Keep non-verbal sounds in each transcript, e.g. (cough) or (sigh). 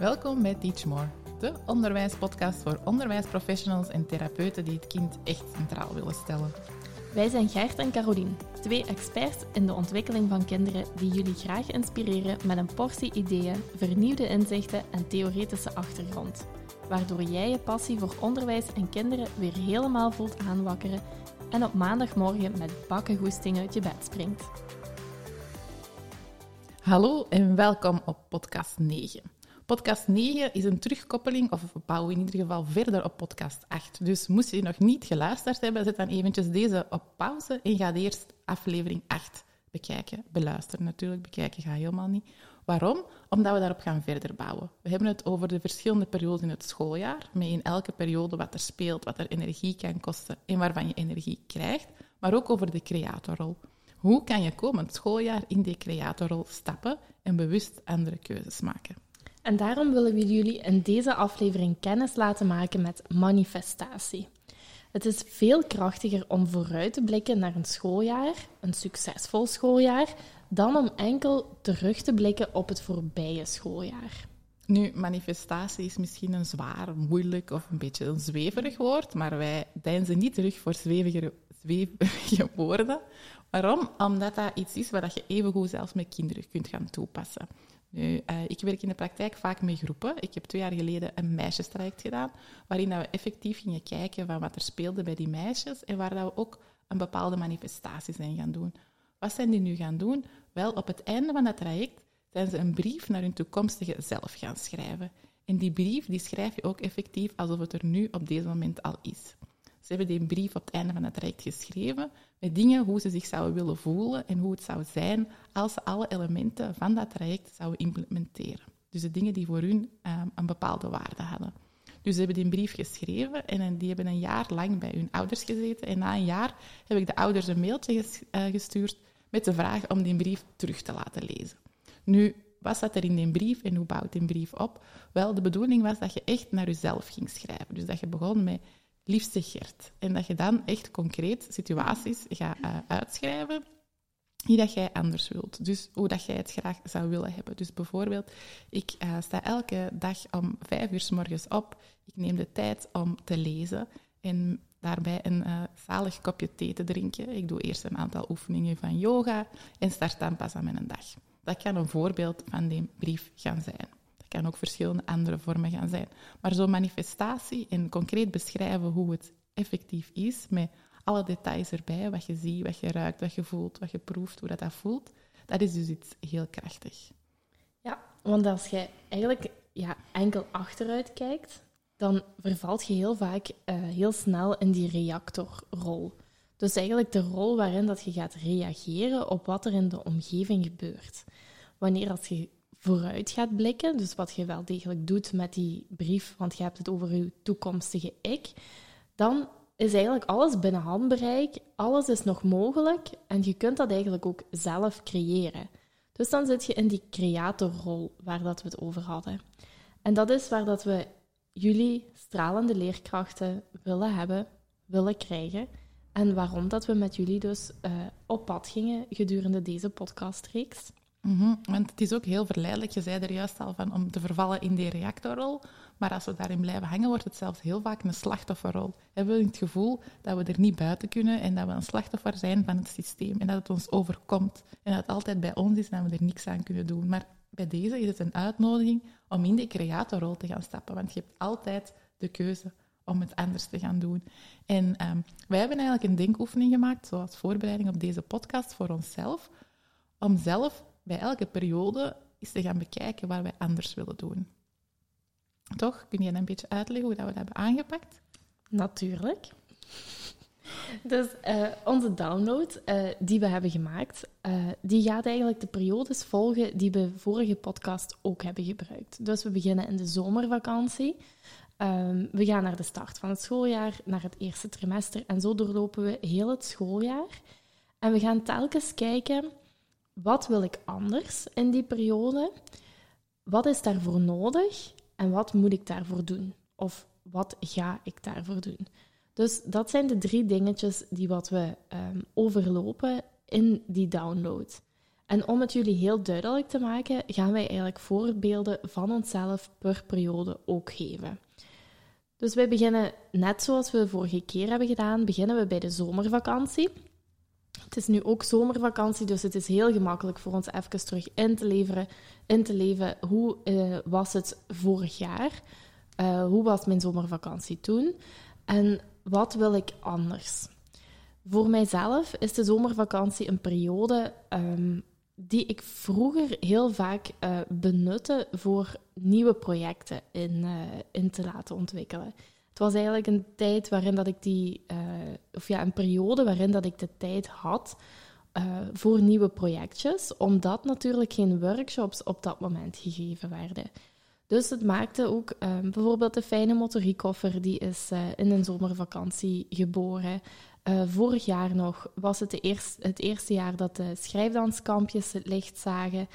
Welkom bij Teach More, de onderwijspodcast voor onderwijsprofessionals en therapeuten die het kind echt centraal willen stellen. Wij zijn Gert en Carolien, twee experts in de ontwikkeling van kinderen die jullie graag inspireren met een portie ideeën, vernieuwde inzichten en theoretische achtergrond. Waardoor jij je passie voor onderwijs en kinderen weer helemaal voelt aanwakkeren en op maandagmorgen met bakken goesting uit je bed springt. Hallo en welkom op podcast 9. Podcast 9 is een terugkoppeling, of we bouwen in ieder geval verder op podcast 8. Dus moest je nog niet geluisterd hebben, zet dan eventjes deze op pauze en ga eerst aflevering 8 bekijken. Beluisteren natuurlijk, bekijken ga helemaal niet. Waarom? Omdat we daarop gaan verder bouwen. We hebben het over de verschillende perioden in het schooljaar, met in elke periode wat er speelt, wat er energie kan kosten en waarvan je energie krijgt, maar ook over de creatorrol. Hoe kan je komend schooljaar in die creatorrol stappen en bewust andere keuzes maken? En daarom willen we jullie in deze aflevering kennis laten maken met manifestatie. Het is veel krachtiger om vooruit te blikken naar een schooljaar, een succesvol schooljaar, dan om enkel terug te blikken op het voorbije schooljaar. Nu, manifestatie is misschien een zwaar, moeilijk of een beetje een zweverig woord, maar wij deinzen niet terug voor zwevige, zwevige woorden. Waarom? Omdat dat iets is wat je evengoed zelfs met kinderen kunt gaan toepassen. Nu, uh, ik werk in de praktijk vaak met groepen. Ik heb twee jaar geleden een meisjestraject gedaan, waarin we effectief gingen kijken van wat er speelde bij die meisjes en waar dat we ook een bepaalde manifestatie zijn gaan doen. Wat zijn die nu gaan doen? Wel, op het einde van dat traject zijn ze een brief naar hun toekomstige zelf gaan schrijven. En die brief die schrijf je ook effectief alsof het er nu op deze moment al is. Ze hebben die brief op het einde van het traject geschreven met dingen hoe ze zich zouden willen voelen en hoe het zou zijn als ze alle elementen van dat traject zouden implementeren. Dus de dingen die voor hun um, een bepaalde waarde hadden. Dus ze hebben die brief geschreven en die hebben een jaar lang bij hun ouders gezeten. En na een jaar heb ik de ouders een mailtje eh, gestuurd met de vraag om die brief terug te laten lezen. Nu, wat zat er in die brief en hoe bouwt die brief op? Wel, de bedoeling was dat je echt naar jezelf ging schrijven. Dus dat je begon met liefste Gert. En dat je dan echt concreet situaties gaat uh, uitschrijven die dat jij anders wilt. Dus hoe dat jij het graag zou willen hebben. Dus bijvoorbeeld, ik uh, sta elke dag om vijf uur s morgens op. Ik neem de tijd om te lezen en daarbij een uh, zalig kopje thee te drinken. Ik doe eerst een aantal oefeningen van yoga en start dan pas aan mijn dag. Dat kan een voorbeeld van die brief gaan zijn kan ook verschillende andere vormen gaan zijn. Maar zo'n manifestatie en concreet beschrijven hoe het effectief is, met alle details erbij, wat je ziet, wat je ruikt, wat je voelt, wat je proeft, hoe dat, dat voelt, dat is dus iets heel krachtig. Ja, want als je eigenlijk ja, enkel achteruit kijkt, dan vervalt je heel vaak uh, heel snel in die reactorrol. Dus eigenlijk de rol waarin dat je gaat reageren op wat er in de omgeving gebeurt. Wanneer als je vooruit gaat blikken, dus wat je wel degelijk doet met die brief, want je hebt het over je toekomstige ik, dan is eigenlijk alles binnen handbereik, alles is nog mogelijk en je kunt dat eigenlijk ook zelf creëren. Dus dan zit je in die creatorrol waar dat we het over hadden. En dat is waar dat we jullie stralende leerkrachten willen hebben, willen krijgen. En waarom dat we met jullie dus uh, op pad gingen gedurende deze podcastreeks. Mm Want het is ook heel verleidelijk, je zei er juist al van, om te vervallen in die reactorrol. Maar als we daarin blijven hangen, wordt het zelfs heel vaak een slachtofferrol. Hebben het gevoel dat we er niet buiten kunnen en dat we een slachtoffer zijn van het systeem en dat het ons overkomt. En dat het altijd bij ons is en we er niks aan kunnen doen. Maar bij deze is het een uitnodiging om in die creatorrol te gaan stappen. Want je hebt altijd de keuze om het anders te gaan doen. En um, wij hebben eigenlijk een denkoefening gemaakt, zoals voorbereiding op deze podcast voor onszelf, om zelf bij elke periode is te gaan bekijken waar wij anders willen doen. Toch? Kun je een beetje uitleggen hoe dat we dat hebben aangepakt? Natuurlijk. Dus uh, onze download uh, die we hebben gemaakt, uh, die gaat eigenlijk de periodes volgen die we vorige podcast ook hebben gebruikt. Dus we beginnen in de zomervakantie. Um, we gaan naar de start van het schooljaar, naar het eerste trimester en zo doorlopen we heel het schooljaar. En we gaan telkens kijken wat wil ik anders in die periode? Wat is daarvoor nodig en wat moet ik daarvoor doen? Of wat ga ik daarvoor doen? Dus dat zijn de drie dingetjes die wat we um, overlopen in die download. En om het jullie heel duidelijk te maken, gaan wij eigenlijk voorbeelden van onszelf per periode ook geven. Dus wij beginnen, net zoals we de vorige keer hebben gedaan, beginnen we bij de zomervakantie. Het is nu ook zomervakantie, dus het is heel gemakkelijk voor ons even terug in te, leveren, in te leven. Hoe uh, was het vorig jaar? Uh, hoe was mijn zomervakantie toen? En wat wil ik anders? Voor mijzelf is de zomervakantie een periode um, die ik vroeger heel vaak uh, benutte voor nieuwe projecten in, in te laten ontwikkelen. Was eigenlijk een tijd waarin dat ik die, uh, of ja, een periode waarin dat ik de tijd had voor nieuwe projectjes, omdat natuurlijk geen workshops op dat moment gegeven werden. Dus het maakte ook um, bijvoorbeeld de fijne motoriekoffer, die is in een zomervakantie geboren. Vorig jaar nog was het de eerst, het eerste jaar dat de schrijfdanskampjes het licht zagen.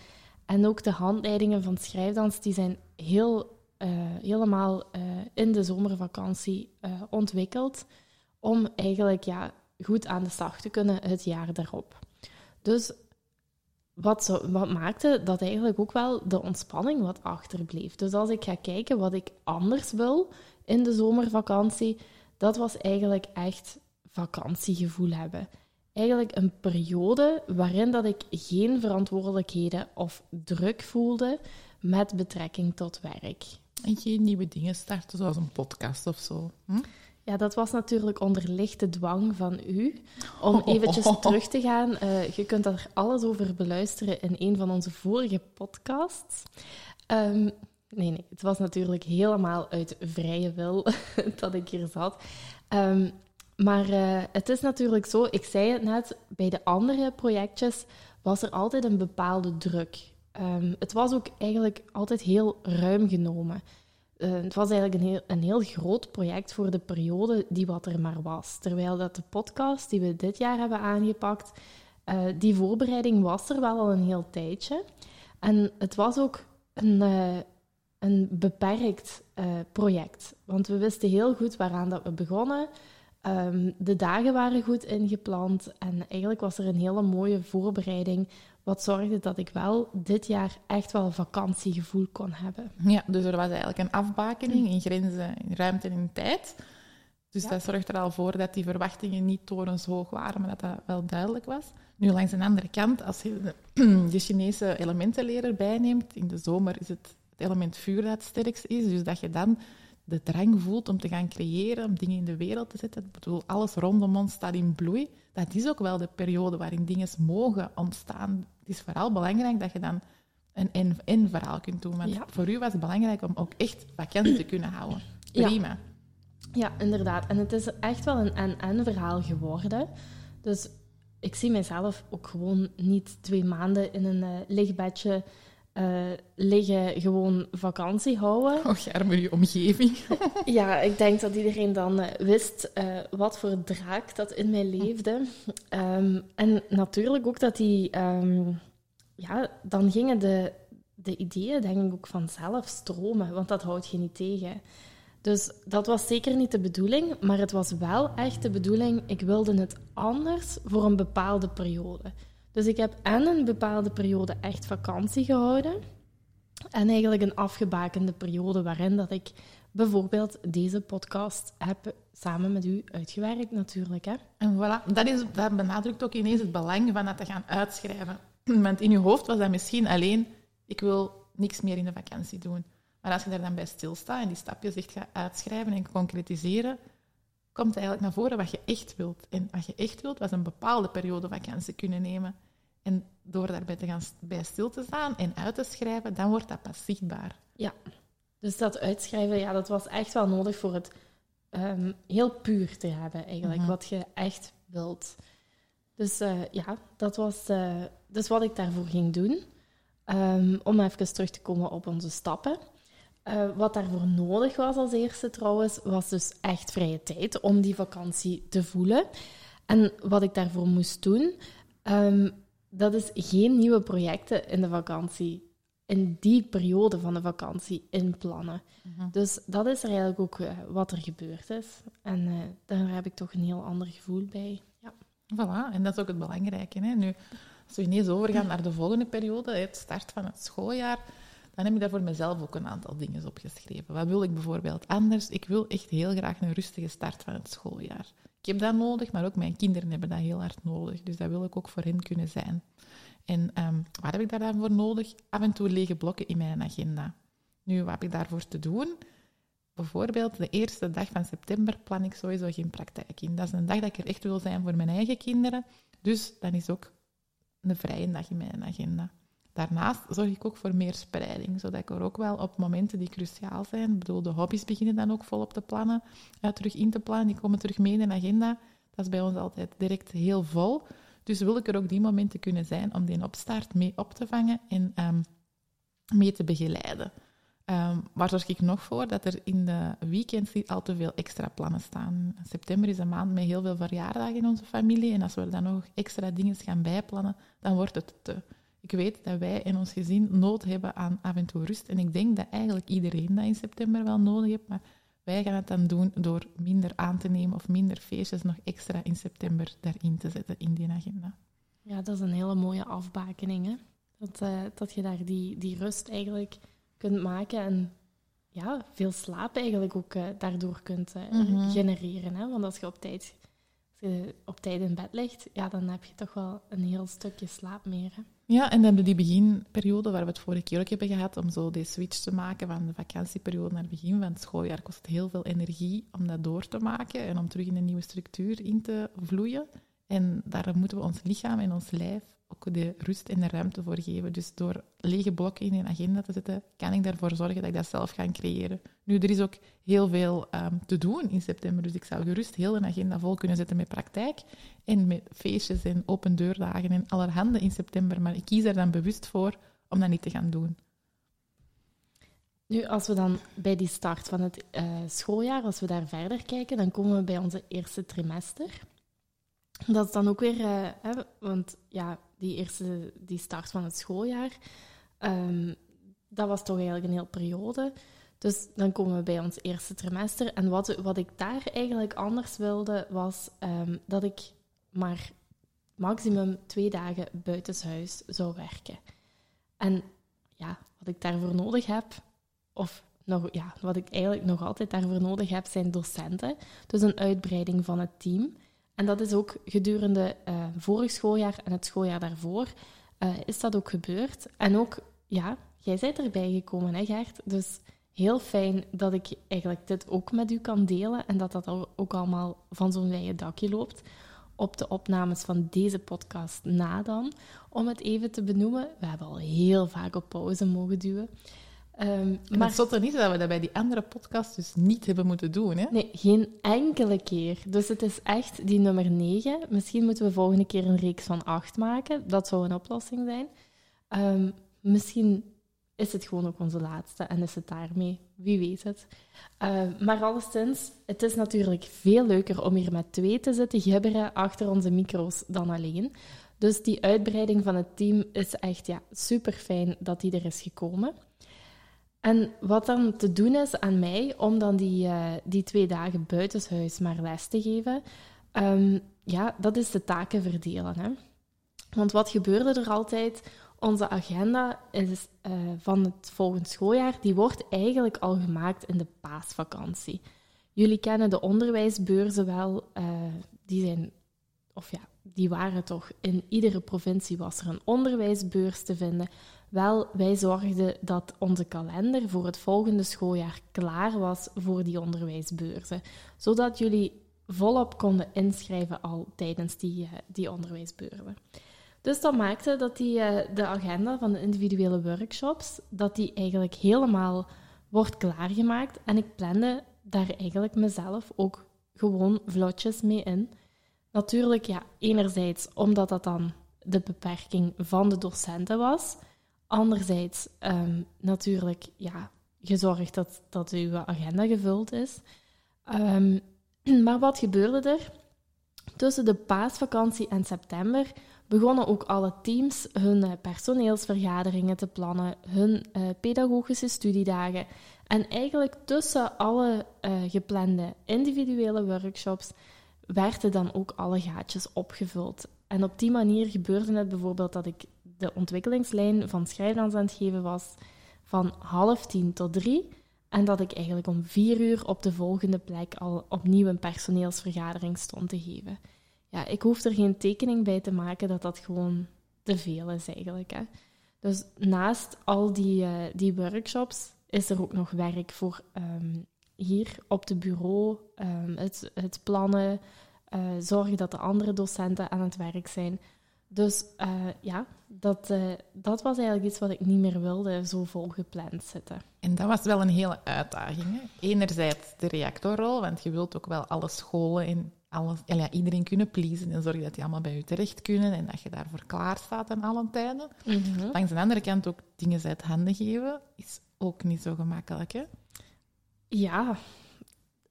En ook de handleidingen van schrijfdans die zijn heel, uh, helemaal uh, in de zomervakantie ontwikkeld. Om eigenlijk ja, goed aan de slag te kunnen het jaar daarop. Dus wat, wat maakte dat eigenlijk ook wel de ontspanning wat achterbleef. Dus als ik ga kijken wat ik anders wil in de zomervakantie, dat was eigenlijk echt vakantiegevoel hebben. Eigenlijk een periode waarin dat ik geen verantwoordelijkheden of druk voelde met betrekking tot werk. En geen nieuwe dingen starten, zoals een podcast of zo. Hm? Ja, dat was natuurlijk onder lichte dwang van u. Om eventjes (laughs) terug te gaan, uh, je kunt daar alles over beluisteren in een van onze vorige podcasts. Um, nee, nee, het was natuurlijk helemaal uit vrije wil (laughs) dat ik hier zat. Um, maar uh, het is natuurlijk zo, ik zei het net, bij de andere projectjes was er altijd een bepaalde druk. Um, het was ook eigenlijk altijd heel ruim genomen. Uh, het was eigenlijk een heel, een heel groot project voor de periode die wat er maar was. Terwijl dat de podcast die we dit jaar hebben aangepakt, uh, die voorbereiding was er wel al een heel tijdje. En het was ook een, een beperkt project. Want we wisten heel goed waaraan dat we begonnen. Um, de dagen waren goed ingepland en eigenlijk was er een hele mooie voorbereiding, wat zorgde dat ik wel dit jaar echt wel vakantiegevoel kon hebben. Ja, dus er was eigenlijk een afbakening in grenzen, in ruimte en in tijd. Dus ja. dat zorgt er al voor dat die verwachtingen niet torenshoog waren, maar dat dat wel duidelijk was. Nu, langs een andere kant, als je de, (clears throat) de Chinese elementenleer erbij neemt, in de zomer is het het element vuur dat het sterkst is, dus dat je dan de drang voelt om te gaan creëren, om dingen in de wereld te zetten. Ik bedoel, alles rondom ons staat in bloei. Dat is ook wel de periode waarin dingen mogen ontstaan. Het is vooral belangrijk dat je dan een en-verhaal kunt doen. Want voor u was het belangrijk om ook echt vakantie te kunnen houden. Prima. Ja. ja, inderdaad. En het is echt wel een en-en-verhaal geworden. Dus ik zie mezelf ook gewoon niet twee maanden in een uh, lichtbedje uh, liggen gewoon vakantie houden. Och, arme je omgeving. (laughs) ja, ik denk dat iedereen dan uh, wist uh, wat voor draak dat in mij leefde. Um, en natuurlijk ook dat die... Um, ja, dan gingen de, de ideeën denk ik ook vanzelf stromen, want dat houdt je niet tegen. Dus dat was zeker niet de bedoeling, maar het was wel echt de bedoeling, ik wilde het anders voor een bepaalde periode. Dus ik heb en een bepaalde periode echt vakantie gehouden. En eigenlijk een afgebakende periode waarin dat ik bijvoorbeeld deze podcast heb samen met u uitgewerkt natuurlijk. Hè. En voilà, dat, is, dat benadrukt ook ineens het belang van dat te gaan uitschrijven. Want in uw hoofd was dat misschien alleen, ik wil niks meer in de vakantie doen. Maar als je daar dan bij stilstaat en die stapjes echt gaat uitschrijven en concretiseren, komt eigenlijk naar voren wat je echt wilt. En wat je echt wilt, was een bepaalde periode vakantie kunnen nemen. En door daarbij te gaan bij stil te staan en uit te schrijven, dan wordt dat pas zichtbaar. Ja, dus dat uitschrijven, ja, dat was echt wel nodig voor het um, heel puur te hebben, eigenlijk, mm -hmm. wat je echt wilt. Dus uh, ja, dat was uh, dus wat ik daarvoor ging doen. Um, om even terug te komen op onze stappen. Uh, wat daarvoor nodig was als eerste trouwens, was dus echt vrije tijd om die vakantie te voelen. En wat ik daarvoor moest doen, um, dat is geen nieuwe projecten in de vakantie, in die periode van de vakantie inplannen. Mm-hmm. Dus dat is er eigenlijk ook uh, wat er gebeurd is. En uh, daar heb ik toch een heel ander gevoel bij. Ja. Voilà, en dat is ook het belangrijke. Hè? Nu, Als we ineens overgaan naar de volgende periode, het start van het schooljaar, dan heb ik daar voor mezelf ook een aantal dingen opgeschreven. Wat wil ik bijvoorbeeld anders? Ik wil echt heel graag een rustige start van het schooljaar. Ik heb dat nodig, maar ook mijn kinderen hebben dat heel hard nodig. Dus dat wil ik ook voor hen kunnen zijn. En um, wat heb ik daar dan voor nodig? Af en toe lege blokken in mijn agenda. Nu, wat heb ik daarvoor te doen? Bijvoorbeeld de eerste dag van september plan ik sowieso geen praktijk in. Dat is een dag dat ik er echt wil zijn voor mijn eigen kinderen. Dus dan is ook een vrije dag in mijn agenda. Daarnaast zorg ik ook voor meer spreiding, zodat ik er ook wel op momenten die cruciaal zijn, ik bedoel, de hobby's beginnen dan ook volop te plannen, uh, terug in te plannen, die komen terug mee in de agenda. Dat is bij ons altijd direct heel vol. Dus wil ik er ook die momenten kunnen zijn om die opstart mee op te vangen en um, mee te begeleiden. Um, waar zorg ik nog voor? Dat er in de weekends niet al te veel extra plannen staan. September is een maand met heel veel verjaardagen in onze familie. En als we dan nog extra dingen gaan bijplannen, dan wordt het te. Ik weet dat wij in ons gezin nood hebben aan af en toe rust. En ik denk dat eigenlijk iedereen dat in september wel nodig heeft. Maar wij gaan het dan doen door minder aan te nemen of minder feestjes nog extra in september daarin te zetten in die agenda. Ja, dat is een hele mooie afbakening. Hè? Dat, uh, dat je daar die, die rust eigenlijk kunt maken en ja, veel slaap eigenlijk ook uh, daardoor kunt uh, mm -hmm. genereren. Hè? Want als je op tijd, als je op tijd in bed ligt, ja, dan heb je toch wel een heel stukje slaap meer. Hè? Ja, en dan hebben die beginperiode waar we het vorige keer ook hebben gehad, om zo die switch te maken van de vakantieperiode naar het begin van het schooljaar, kost het heel veel energie om dat door te maken en om terug in een nieuwe structuur in te vloeien. En daar moeten we ons lichaam en ons lijf ook de rust en de ruimte voor geven. Dus door lege blokken in een agenda te zetten, kan ik ervoor zorgen dat ik dat zelf ga creëren. Nu, er is ook heel veel um, te doen in september, dus ik zou gerust heel een agenda vol kunnen zetten met praktijk en met feestjes en open deurdagen en allerhande in september, maar ik kies er dan bewust voor om dat niet te gaan doen. Nu, als we dan bij die start van het uh, schooljaar, als we daar verder kijken, dan komen we bij onze eerste trimester. Dat is dan ook weer, uh, hè, want ja, die eerste die start van het schooljaar, um, dat was toch eigenlijk een hele periode. Dus dan komen we bij ons eerste trimester. En wat, wat ik daar eigenlijk anders wilde, was um, dat ik maar maximum twee dagen buitenshuis zou werken. En ja, wat ik daarvoor nodig heb, of nog, ja, wat ik eigenlijk nog altijd daarvoor nodig heb, zijn docenten. Dus een uitbreiding van het team. En dat is ook gedurende uh, vorig schooljaar en het schooljaar daarvoor uh, is dat ook gebeurd. En ook, ja, jij bent erbij gekomen, hè Gert? Dus heel fijn dat ik eigenlijk dit ook met u kan delen en dat dat ook allemaal van zo'n leien dakje loopt op de opnames van deze podcast na dan. Om het even te benoemen, we hebben al heel vaak op pauze mogen duwen. Um, maar het er niet dat we dat bij die andere podcast dus niet hebben moeten doen, hè? Nee, geen enkele keer. Dus het is echt die nummer 9. Misschien moeten we volgende keer een reeks van 8 maken. Dat zou een oplossing zijn. Um, misschien is het gewoon ook onze laatste en is het daarmee. Wie weet het. Uh, maar alleszins, het is natuurlijk veel leuker om hier met twee te zitten gibberen achter onze micro's dan alleen. Dus die uitbreiding van het team is echt ja, super fijn dat die er is gekomen. En wat dan te doen is aan mij om dan die, uh, die twee dagen buitenshuis maar les te geven, um, ja, dat is de taken verdelen. Hè? Want wat gebeurde er altijd? Onze agenda is, uh, van het volgende schooljaar, die wordt eigenlijk al gemaakt in de paasvakantie. Jullie kennen de onderwijsbeurzen wel, uh, die zijn, of ja, die waren toch, in iedere provincie was er een onderwijsbeurs te vinden. Wel, wij zorgden dat onze kalender voor het volgende schooljaar klaar was voor die onderwijsbeurzen, zodat jullie volop konden inschrijven al tijdens die, uh, die onderwijsbeurzen. Dus dat maakte dat die, uh, de agenda van de individuele workshops, dat die eigenlijk helemaal wordt klaargemaakt. En ik plande daar eigenlijk mezelf ook gewoon vlotjes mee in. Natuurlijk, ja, enerzijds omdat dat dan de beperking van de docenten was. Anderzijds um, natuurlijk ja, gezorgd dat, dat uw agenda gevuld is. Um, (clears throat) maar wat gebeurde er? Tussen de paasvakantie en september begonnen ook alle teams hun uh, personeelsvergaderingen te plannen, hun uh, pedagogische studiedagen. En eigenlijk tussen alle uh, geplande individuele workshops werden dan ook alle gaatjes opgevuld. En op die manier gebeurde het bijvoorbeeld dat ik de ontwikkelingslijn van schrijfdans aan het geven was van half tien tot drie. En dat ik eigenlijk om vier uur op de volgende plek al opnieuw een personeelsvergadering stond te geven. Ja, ik hoef er geen tekening bij te maken dat dat gewoon te veel is eigenlijk. Hè. Dus naast al die, uh, die workshops is er ook nog werk voor um, hier op het bureau, um, het, het plannen, uh, zorgen dat de andere docenten aan het werk zijn. Dus uh, ja, dat, uh, dat was eigenlijk iets wat ik niet meer wilde, zo volgepland zitten. En dat was wel een hele uitdaging. Hè? Enerzijds de reactorrol, want je wilt ook wel alle scholen en alles, ja, iedereen kunnen pleasen en zorgen dat die allemaal bij je terecht kunnen en dat je daarvoor klaar staat aan alle tijden. Mm -hmm. Langs de andere kant ook dingen uit handen geven, is ook niet zo gemakkelijk. Hè? Ja,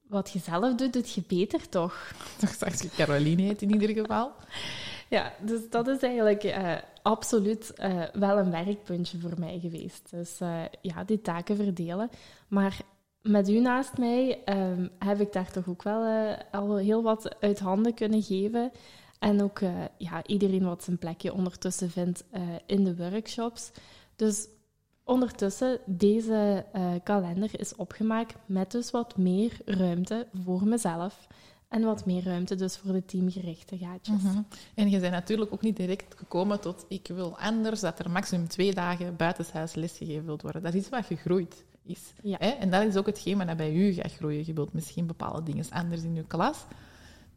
wat je zelf doet, doet je beter toch? (laughs) Toch straks je Caroline heet in ieder geval. Ja, dus dat is eigenlijk uh, absoluut uh, wel een werkpuntje voor mij geweest. Dus uh, ja, die taken verdelen. Maar met u naast mij um, heb ik daar toch ook wel al heel wat uit handen kunnen geven. En ook ja, iedereen wat zijn plekje ondertussen vindt in de workshops. Dus ondertussen, deze kalender is opgemaakt met dus wat meer ruimte voor mezelf. En wat meer ruimte dus voor de teamgerichte gaatjes. Mm -hmm. En je bent natuurlijk ook niet direct gekomen tot ik wil anders dat er maximum twee dagen buitenshuis lesgegeven wilt worden. Dat is wat gegroeid is. Ja. Hè? En dat is ook hetgeen wat bij u gaat groeien. Je wilt misschien bepaalde dingen anders in je klas.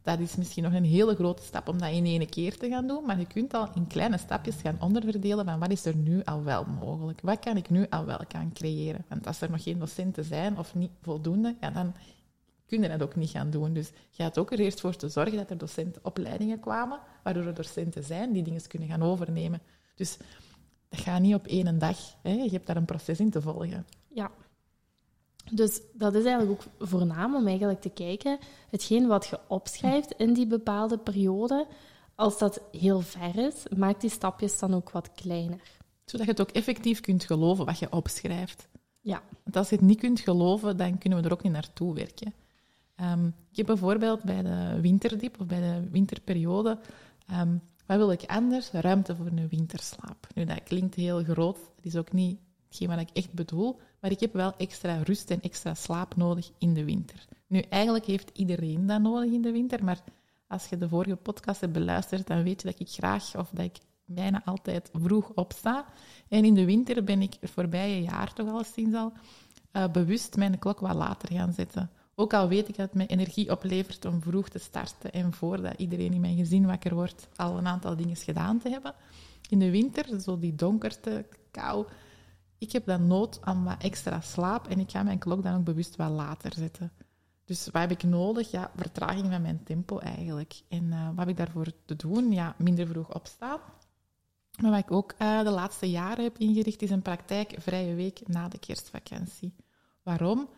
Dat is misschien nog een hele grote stap om dat in één keer te gaan doen, maar je kunt al in kleine stapjes gaan onderverdelen van wat is er nu al wel mogelijk? Wat kan ik nu al wel gaan creëren? Want als er nog geen docenten zijn of niet voldoende, ja, dan kun je dat ook niet gaan doen. Dus je had ook er eerst voor te zorgen dat er docentenopleidingen kwamen, waardoor er docenten zijn die dingen kunnen gaan overnemen. Dus dat gaat niet op één dag. Hè. Je hebt daar een proces in te volgen. Ja. Dus dat is eigenlijk ook voornaam om eigenlijk te kijken, hetgeen wat je opschrijft in die bepaalde periode, als dat heel ver is, maak die stapjes dan ook wat kleiner. Zodat je het ook effectief kunt geloven wat je opschrijft. Ja. Want als je het niet kunt geloven, dan kunnen we er ook niet naartoe werken. Um, ik heb bijvoorbeeld bij de winterdiep of bij de winterperiode, um, wat wil ik anders? Ruimte voor een winterslaap. Nu, dat klinkt heel groot, dat is ook niet hetgeen wat ik echt bedoel, maar ik heb wel extra rust en extra slaap nodig in de winter. Nu, eigenlijk heeft iedereen dat nodig in de winter, maar als je de vorige podcast hebt beluisterd, dan weet je dat ik graag, of dat ik bijna altijd vroeg opsta. En in de winter ben ik het voorbije jaar toch al sinds al uh, bewust mijn klok wat later gaan zetten. Ook al weet ik dat het me energie oplevert om vroeg te starten en voordat iedereen in mijn gezin wakker wordt, al een aantal dingen gedaan te hebben. In de winter, zo die donkerte, kou, ik heb dan nood aan wat extra slaap en ik ga mijn klok dan ook bewust wat later zetten. Dus wat heb ik nodig? Ja, vertraging van mijn tempo eigenlijk. En uh, wat heb ik daarvoor te doen? Ja, minder vroeg opstaan. Maar wat ik ook uh, de laatste jaren heb ingericht, is een praktijkvrije week na de kerstvakantie. Waarom?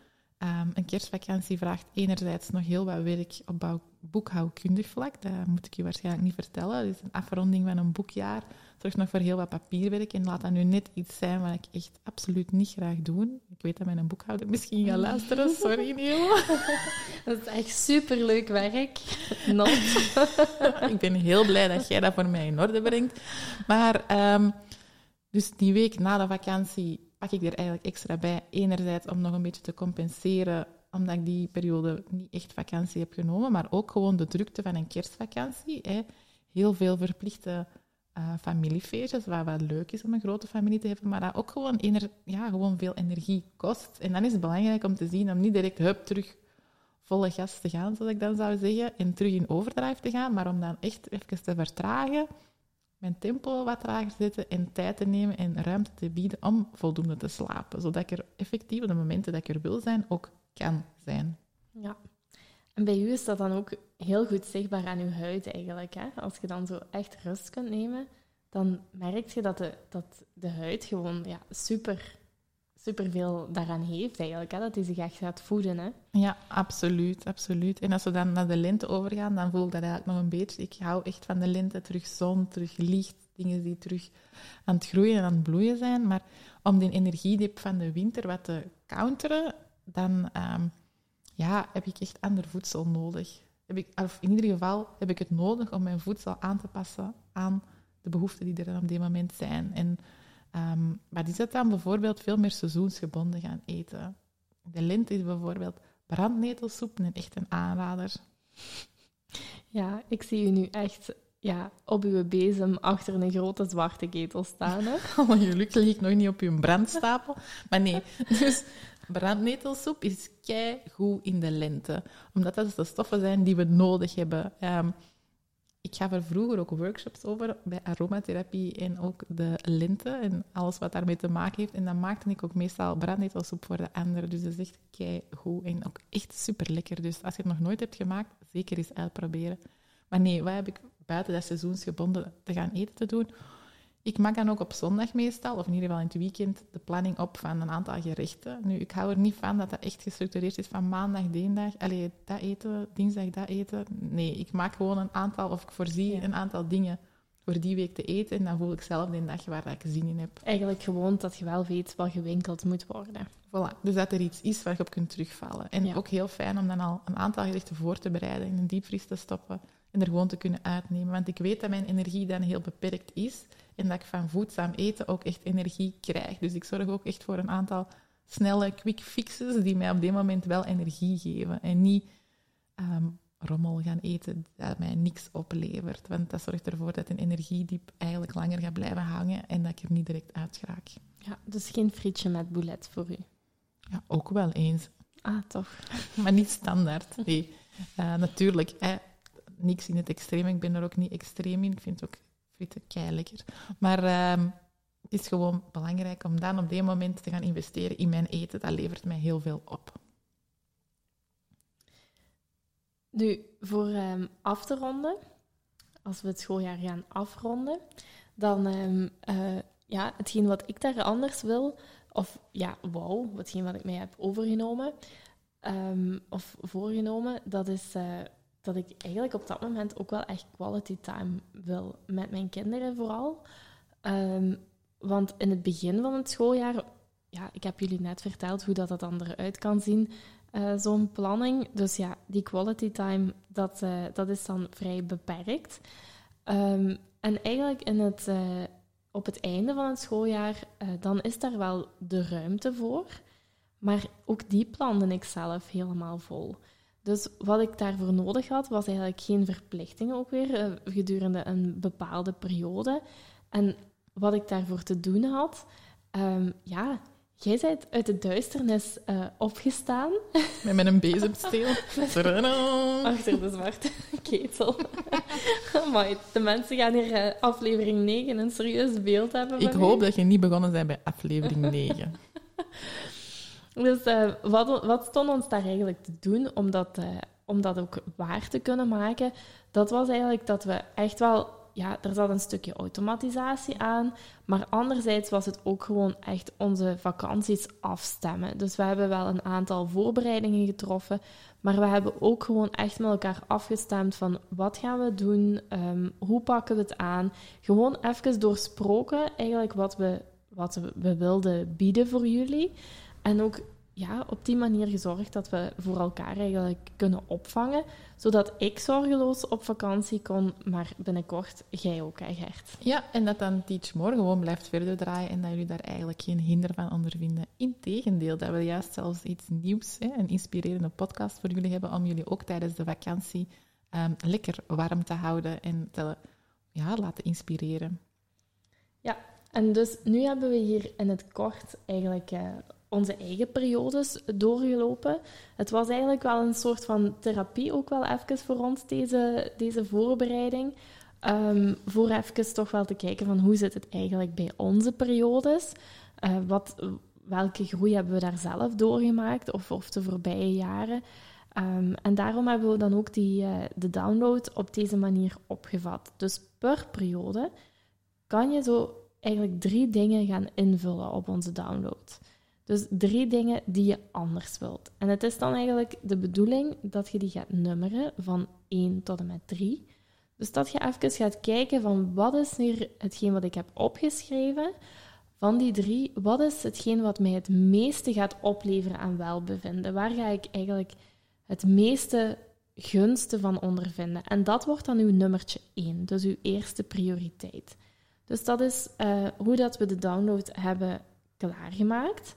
Um, een kerstvakantie vraagt enerzijds nog heel wat werk op boekhoudkundig vlak. Dat moet ik je waarschijnlijk niet vertellen. Het is een afronding van een boekjaar. Zorgt nog voor heel wat papierwerk. En laat dat nu net iets zijn wat ik echt absoluut niet graag doe. Ik weet dat mijn boekhouder misschien gaat luisteren. Sorry, Neil. (laughs) Dat is echt superleuk werk. Not. (laughs) ik ben heel blij dat jij dat voor mij in orde brengt. Maar, um, dus die week na de vakantie pak ik er eigenlijk extra bij. Enerzijds om nog een beetje te compenseren, omdat ik die periode niet echt vakantie heb genomen, maar ook gewoon de drukte van een kerstvakantie. Hè. Heel veel verplichte uh, familiefeestjes, waar wel leuk is om een grote familie te hebben, maar dat ook gewoon, ja, gewoon veel energie kost. En dan is het belangrijk om te zien om niet direct hup terug volle gas te gaan, zoals ik dan zou zeggen, en terug in overdrive te gaan, maar om dan echt even te vertragen mijn tempo wat trager zetten en tijd te nemen en ruimte te bieden om voldoende te slapen. Zodat ik er effectief op de momenten dat ik er wil zijn, ook kan zijn. Ja. En bij u is dat dan ook heel goed zichtbaar aan uw huid eigenlijk. Hè? Als je dan zo echt rust kunt nemen, dan merk je dat de, dat de huid gewoon ja, super superveel daaraan heeft eigenlijk, hè? dat hij zich echt gaat voeden. Hè? Ja, absoluut, absoluut. En als we dan naar de lente overgaan, dan voel ik dat eigenlijk nog een beetje. Ik hou echt van de lente, terug zon, terug licht, dingen die terug aan het groeien en aan het bloeien zijn. Maar om die energiedip van de winter wat te counteren, dan um, ja, heb ik echt ander voedsel nodig. heb ik, of in ieder geval heb ik het nodig om mijn voedsel aan te passen aan de behoeften die er op dit moment zijn. En um, wat is het dan? Bijvoorbeeld veel meer seizoensgebonden gaan eten. De lente is bijvoorbeeld brandnetelsoep een echt een aanrader. Ja, ik zie u nu echt ja, op uw bezem achter een grote zwarte ketel staan. Hè? (laughs) Oh, gelukkig lig ik nog niet op uw brandstapel. Maar nee, (laughs) dus brandnetelsoep is kei goed in de lente. Omdat dat de stoffen zijn die we nodig hebben. Um, ik gaf er vroeger ook workshops over bij aromatherapie en ook de lente en alles wat daarmee te maken heeft. En dan maakte ik ook meestal brandnetelsoep voor de anderen. Dus dat is echt kei goed en ook echt super lekker. Dus als je het nog nooit hebt gemaakt, zeker eens uitproberen. Maar nee, wat heb ik buiten dat seizoensgebonden te gaan eten te doen? Ik maak dan ook op zondag meestal, of in ieder geval in het weekend, de planning op van een aantal gerechten. Nu, ik hou er niet van dat dat echt gestructureerd is van maandag, dinsdag, allee, dat eten, dinsdag dat eten. Nee, ik maak gewoon een aantal, of ik voorzie een aantal dingen voor die week te eten. En dan voel ik zelf de dag waar ik zin in heb. Eigenlijk gewoon dat je wel weet wat gewinkeld moet worden. Voilà, dus dat er iets is waar je op kunt terugvallen. En ook heel fijn om dan al een aantal gerechten voor te bereiden, in een diepvries te stoppen en er gewoon te kunnen uitnemen. Want ik weet dat mijn energie dan heel beperkt is en dat ik van voedzaam eten ook echt energie krijg. Dus ik zorg ook echt voor een aantal snelle quick fixes die mij op dit moment wel energie geven. En niet ehm, rommel gaan eten dat mij niks oplevert. Want dat zorgt ervoor dat een energiediep eigenlijk langer gaat blijven hangen en dat ik er niet direct uit raak. Ja, dus geen frietje met boulet voor u? Ja, ook wel eens. Ah, toch. (laughs) maar niet standaard. Nee. Uh, natuurlijk, eh, niks in het extreem. Ik ben er ook niet extreem in. Ik vind het ook kei lekker. Maar uh, het is gewoon belangrijk om dan op dit moment te gaan investeren in mijn eten. Dat levert mij heel veel op. Nu, voor um, af te ronden, als we het schooljaar gaan afronden, dan um, uh, ja, hetgeen wat ik daar anders wil, of ja, wauw, hetgeen wat ik mij heb overgenomen of voorgenomen, dat is uh, dat ik eigenlijk op dat moment ook wel echt quality time wil. Met mijn kinderen vooral. Um, want in het begin van het schooljaar, ja, ik heb jullie net verteld hoe dat, dat dan eruit kan zien, uh, zo'n planning. Dus ja, die quality time, dat, uh, dat is dan vrij beperkt. Um, en eigenlijk in het, uh, op het einde van het schooljaar, dan is daar wel de ruimte voor. Maar ook die plande ik zelf helemaal vol. Dus wat ik daarvoor nodig had, was eigenlijk geen verplichtingen ook weer uh, gedurende een bepaalde periode. En wat ik daarvoor te doen had, um, ja, jij bent uit de duisternis uh, opgestaan. Met, een bezemsteel. (laughs) Achter de zwarte ketel. maar de mensen gaan hier uh, aflevering 9 een serieus beeld hebben. Ik hoop dat je niet begonnen bent bij aflevering 9. Dus uh, wat, wat stond ons daar eigenlijk te doen om dat, uh, om dat ook waar te kunnen maken? Dat was eigenlijk dat we echt wel... Ja, er zat een stukje automatisatie aan, maar anderzijds was het ook gewoon echt onze vakanties afstemmen. Dus we hebben wel een aantal voorbereidingen getroffen, maar we hebben ook gewoon echt met elkaar afgestemd van wat gaan we doen, um, hoe pakken we het aan. Gewoon even doorsproken eigenlijk wat we, wat we wilden bieden voor jullie. En ook ja, op die manier gezorgd dat we voor elkaar eigenlijk kunnen opvangen, zodat ik zorgeloos op vakantie kon, maar binnenkort jij ook, hè Gert. Ja, en dat dan Teach More gewoon blijft verder draaien en dat jullie daar eigenlijk geen hinder van ondervinden. Integendeel, dat we juist zelfs iets nieuws, hè, een inspirerende podcast voor jullie hebben om jullie ook tijdens de vakantie um, lekker warm te houden en te ja, laten inspireren. Ja, en dus nu hebben we hier in het kort eigenlijk uh, onze eigen periodes doorgelopen. Het was eigenlijk wel een soort van therapie, ook wel even voor ons, deze, deze voorbereiding. Um, voor even toch wel te kijken van hoe zit het eigenlijk bij onze periodes. Uh, wat, welke groei hebben we daar zelf doorgemaakt of, of de voorbije jaren. Um, en daarom hebben we dan ook die, uh, de download op deze manier opgevat. Dus per periode kan je zo eigenlijk drie dingen gaan invullen op onze download. Dus drie dingen die je anders wilt. En het is dan eigenlijk de bedoeling dat je die gaat nummeren van 1 tot en met 3. Dus dat je even gaat kijken van wat is hier hetgeen wat ik heb opgeschreven. Van die drie, wat is hetgeen wat mij het meeste gaat opleveren aan welbevinden? Waar ga ik eigenlijk het meeste gunsten van ondervinden. En dat wordt dan uw nummertje 1, dus uw eerste prioriteit. Dus dat is uh, hoe dat we de download hebben klaargemaakt.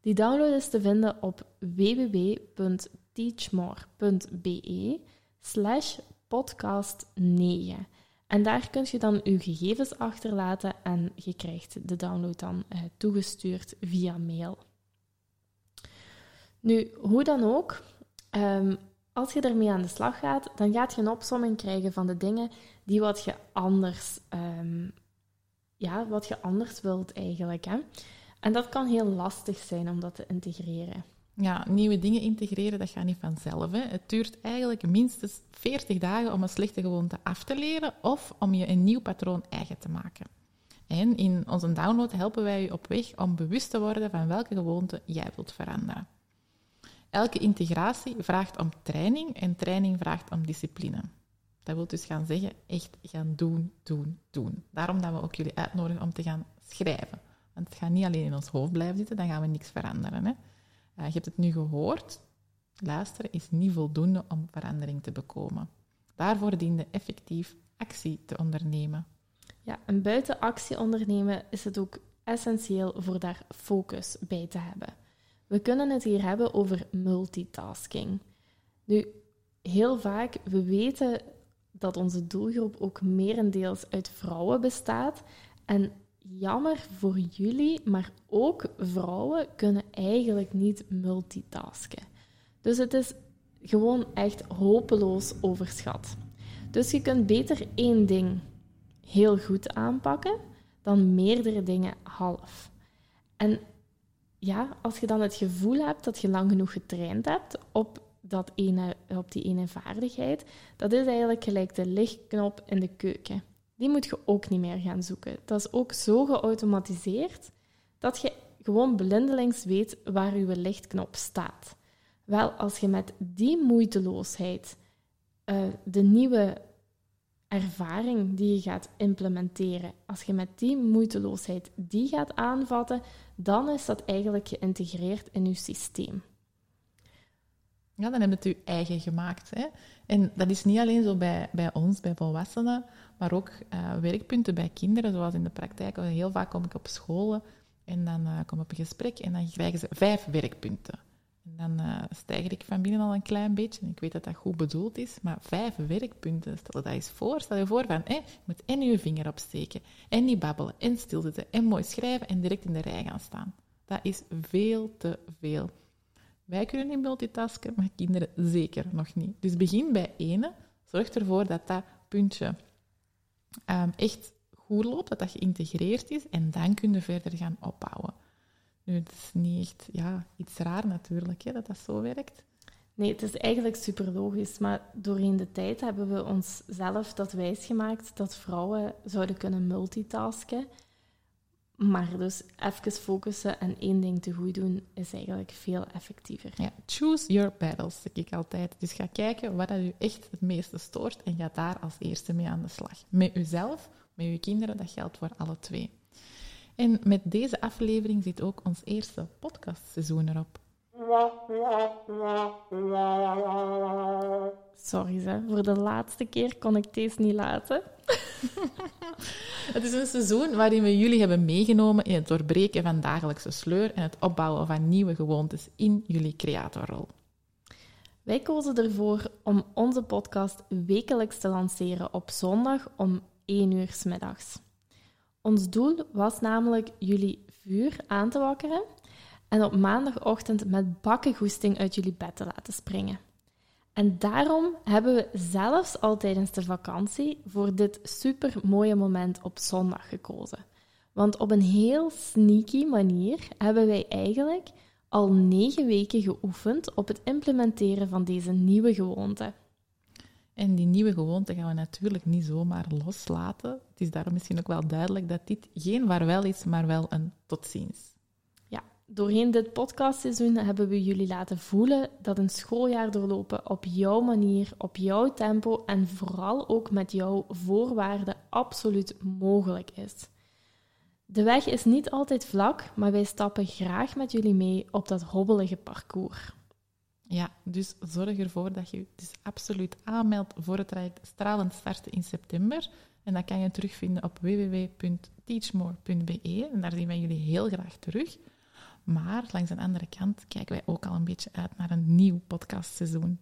Die download is te vinden op www.teachmore.be slash podcast 9. En daar kun je dan uw gegevens achterlaten en je krijgt de download dan uh, toegestuurd via mail. Nu, hoe dan ook, um, als je ermee aan de slag gaat, dan gaat je een opsomming krijgen van de dingen die wat je anders, um, ja, wat je anders wilt eigenlijk. Hè? En dat kan heel lastig zijn om dat te integreren. Ja, nieuwe dingen integreren, dat gaat niet vanzelf. Hè. Het duurt eigenlijk minstens 40 dagen om een slechte gewoonte af te leren of om je een nieuw patroon eigen te maken. En in onze download helpen wij je op weg om bewust te worden van welke gewoonte jij wilt veranderen. Elke integratie vraagt om training en training vraagt om discipline. Dat wil dus gaan zeggen, echt gaan doen, doen, doen. Daarom dat we ook jullie uitnodigen om te gaan schrijven. Het gaat niet alleen in ons hoofd blijven zitten, dan gaan we niks veranderen. Hè? Uh, je hebt het nu gehoord. Luisteren is niet voldoende om verandering te bekomen. Daarvoor diende effectief actie te ondernemen. Ja, en buiten actie ondernemen is het ook essentieel voor daar focus bij te hebben. We kunnen het hier hebben over multitasking. Nu, heel vaak, we weten dat onze doelgroep ook merendeels uit vrouwen bestaat. En jammer voor jullie, maar ook vrouwen kunnen eigenlijk niet multitasken. Dus het is gewoon echt hopeloos overschat. Dus je kunt beter één ding heel goed aanpakken dan meerdere dingen half. En ja, als je dan het gevoel hebt dat je lang genoeg getraind hebt op, dat ene, op die ene vaardigheid, dat is eigenlijk gelijk de lichtknop in de keuken. Die moet je ook niet meer gaan zoeken. Dat is ook zo geautomatiseerd dat je gewoon blindelings weet waar je lichtknop staat. Wel, als je met die moeiteloosheid uh, de nieuwe ervaring die je gaat implementeren, als je met die moeiteloosheid die gaat aanvatten, dan is dat eigenlijk geïntegreerd in je systeem. Ja, dan heb je het je eigen gemaakt. Hè? En dat is niet alleen zo bij, bij ons, bij volwassenen, maar ook uh, werkpunten bij kinderen, zoals in de praktijk. Heel vaak kom ik op scholen en dan kom ik op een gesprek en dan krijgen ze vijf werkpunten. En dan uh, stijger ik van binnen al een klein beetje. Ik weet dat dat goed bedoeld is, maar vijf werkpunten, stel je dat eens voor. Stel je voor van, je moet en je vinger opsteken, en niet babbelen, en stilzitten, en mooi schrijven, en direct in de rij gaan staan. Dat is veel te veel. Wij kunnen niet multitasken, maar kinderen zeker nog niet. Dus begin bij ene. Zorg ervoor dat dat puntje um, echt goed loopt, dat dat geïntegreerd is, en dan kun je verder gaan opbouwen. Nu, het is niet echt ja, iets raar natuurlijk, hè, dat dat zo werkt. Nee, het is eigenlijk super logisch, maar doorheen de tijd hebben we onszelf dat wijsgemaakt dat vrouwen zouden kunnen multitasken. Maar dus even focussen en één ding te goed doen is eigenlijk veel effectiever. Ja, choose your battles, zeg ik altijd. Dus ga kijken wat u echt het meeste stoort en ga daar als eerste mee aan de slag. Met uzelf, met uw kinderen, dat geldt voor alle twee. En met deze aflevering zit ook ons eerste podcastseizoen erop. Sorry, hè. voor de laatste keer kon ik deze niet laten. (laughs) het is een seizoen waarin we jullie hebben meegenomen in het doorbreken van dagelijkse sleur en het opbouwen van nieuwe gewoontes in jullie creatorrol. Wij kozen ervoor om onze podcast wekelijks te lanceren op zondag om 1 uur s middags. Ons doel was namelijk jullie vuur aan te wakkeren en op maandagochtend met bakkengoesting uit jullie bed te laten springen. En daarom hebben we zelfs al tijdens de vakantie voor dit super mooie moment op zondag gekozen. Want op een heel sneaky manier hebben wij eigenlijk al negen weken geoefend op het implementeren van deze nieuwe gewoonte. En die nieuwe gewoonte gaan we natuurlijk niet zomaar loslaten. Het is daarom misschien ook wel duidelijk dat dit geen vaarwel is, maar wel een tot ziens. Doorheen dit podcastseizoen hebben we jullie laten voelen dat een schooljaar doorlopen op jouw manier, op jouw tempo en vooral ook met jouw voorwaarden absoluut mogelijk is. De weg is niet altijd vlak, maar wij stappen graag met jullie mee op dat hobbelige parcours. Ja, dus zorg ervoor dat je je dus absoluut aanmeldt voor het traject Stralend Starten in september. En dat kan je terugvinden op www.teachmore.be. En daar zien wij jullie heel graag terug. Maar langs de andere kant kijken wij ook al een beetje uit naar een nieuw podcastseizoen.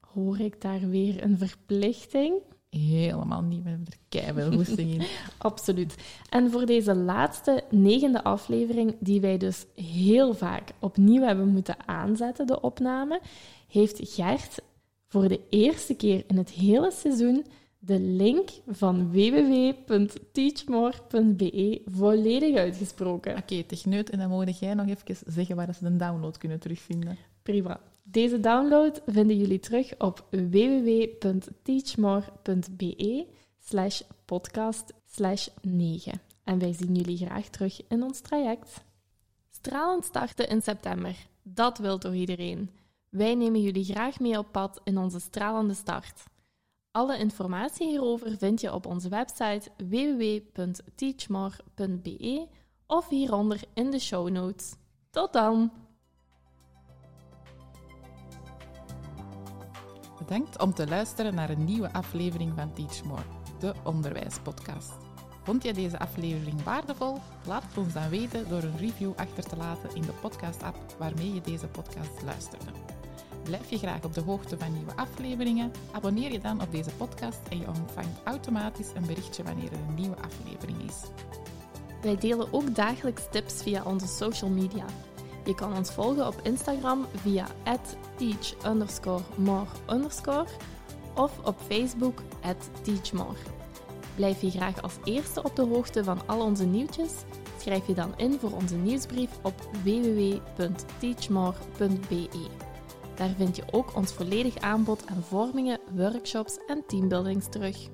Hoor ik daar weer een verplichting? Helemaal niet, we hebben er keihard goesting in. (laughs) Absoluut. En voor deze laatste, negende aflevering, die wij dus heel vaak opnieuw hebben moeten aanzetten, de opname, heeft Gert voor de eerste keer in het hele seizoen de link van www.teachmore.be volledig uitgesproken. Oké, techneut, en dan moet jij nog even zeggen waar ze de download kunnen terugvinden. Prima. Deze download vinden jullie terug op www.teachmore.be slash podcast slash 9. En wij zien jullie graag terug in ons traject. Stralend starten in september. Dat wil toch iedereen? Wij nemen jullie graag mee op pad in onze stralende start. Alle informatie hierover vind je op onze website www.teachmore.be of hieronder in de show notes. Tot dan! Bedankt om te luisteren naar een nieuwe aflevering van Teach More, de onderwijspodcast. Vond je deze aflevering waardevol? Laat het ons dan weten door een review achter te laten in de podcast-app waarmee je deze podcast luisterde. Blijf je graag op de hoogte van nieuwe afleveringen? Abonneer je dan op deze podcast en je ontvangt automatisch een berichtje wanneer er een nieuwe aflevering is. Wij delen ook dagelijks tips via onze social media. Je kan ons volgen op Instagram via teach_more_ of op Facebook teachmore. Blijf je graag als eerste op de hoogte van al onze nieuwtjes? Schrijf je dan in voor onze nieuwsbrief op www.teachmore.be. Daar vind je ook ons volledig aanbod aan vormingen, workshops en teambuildings terug.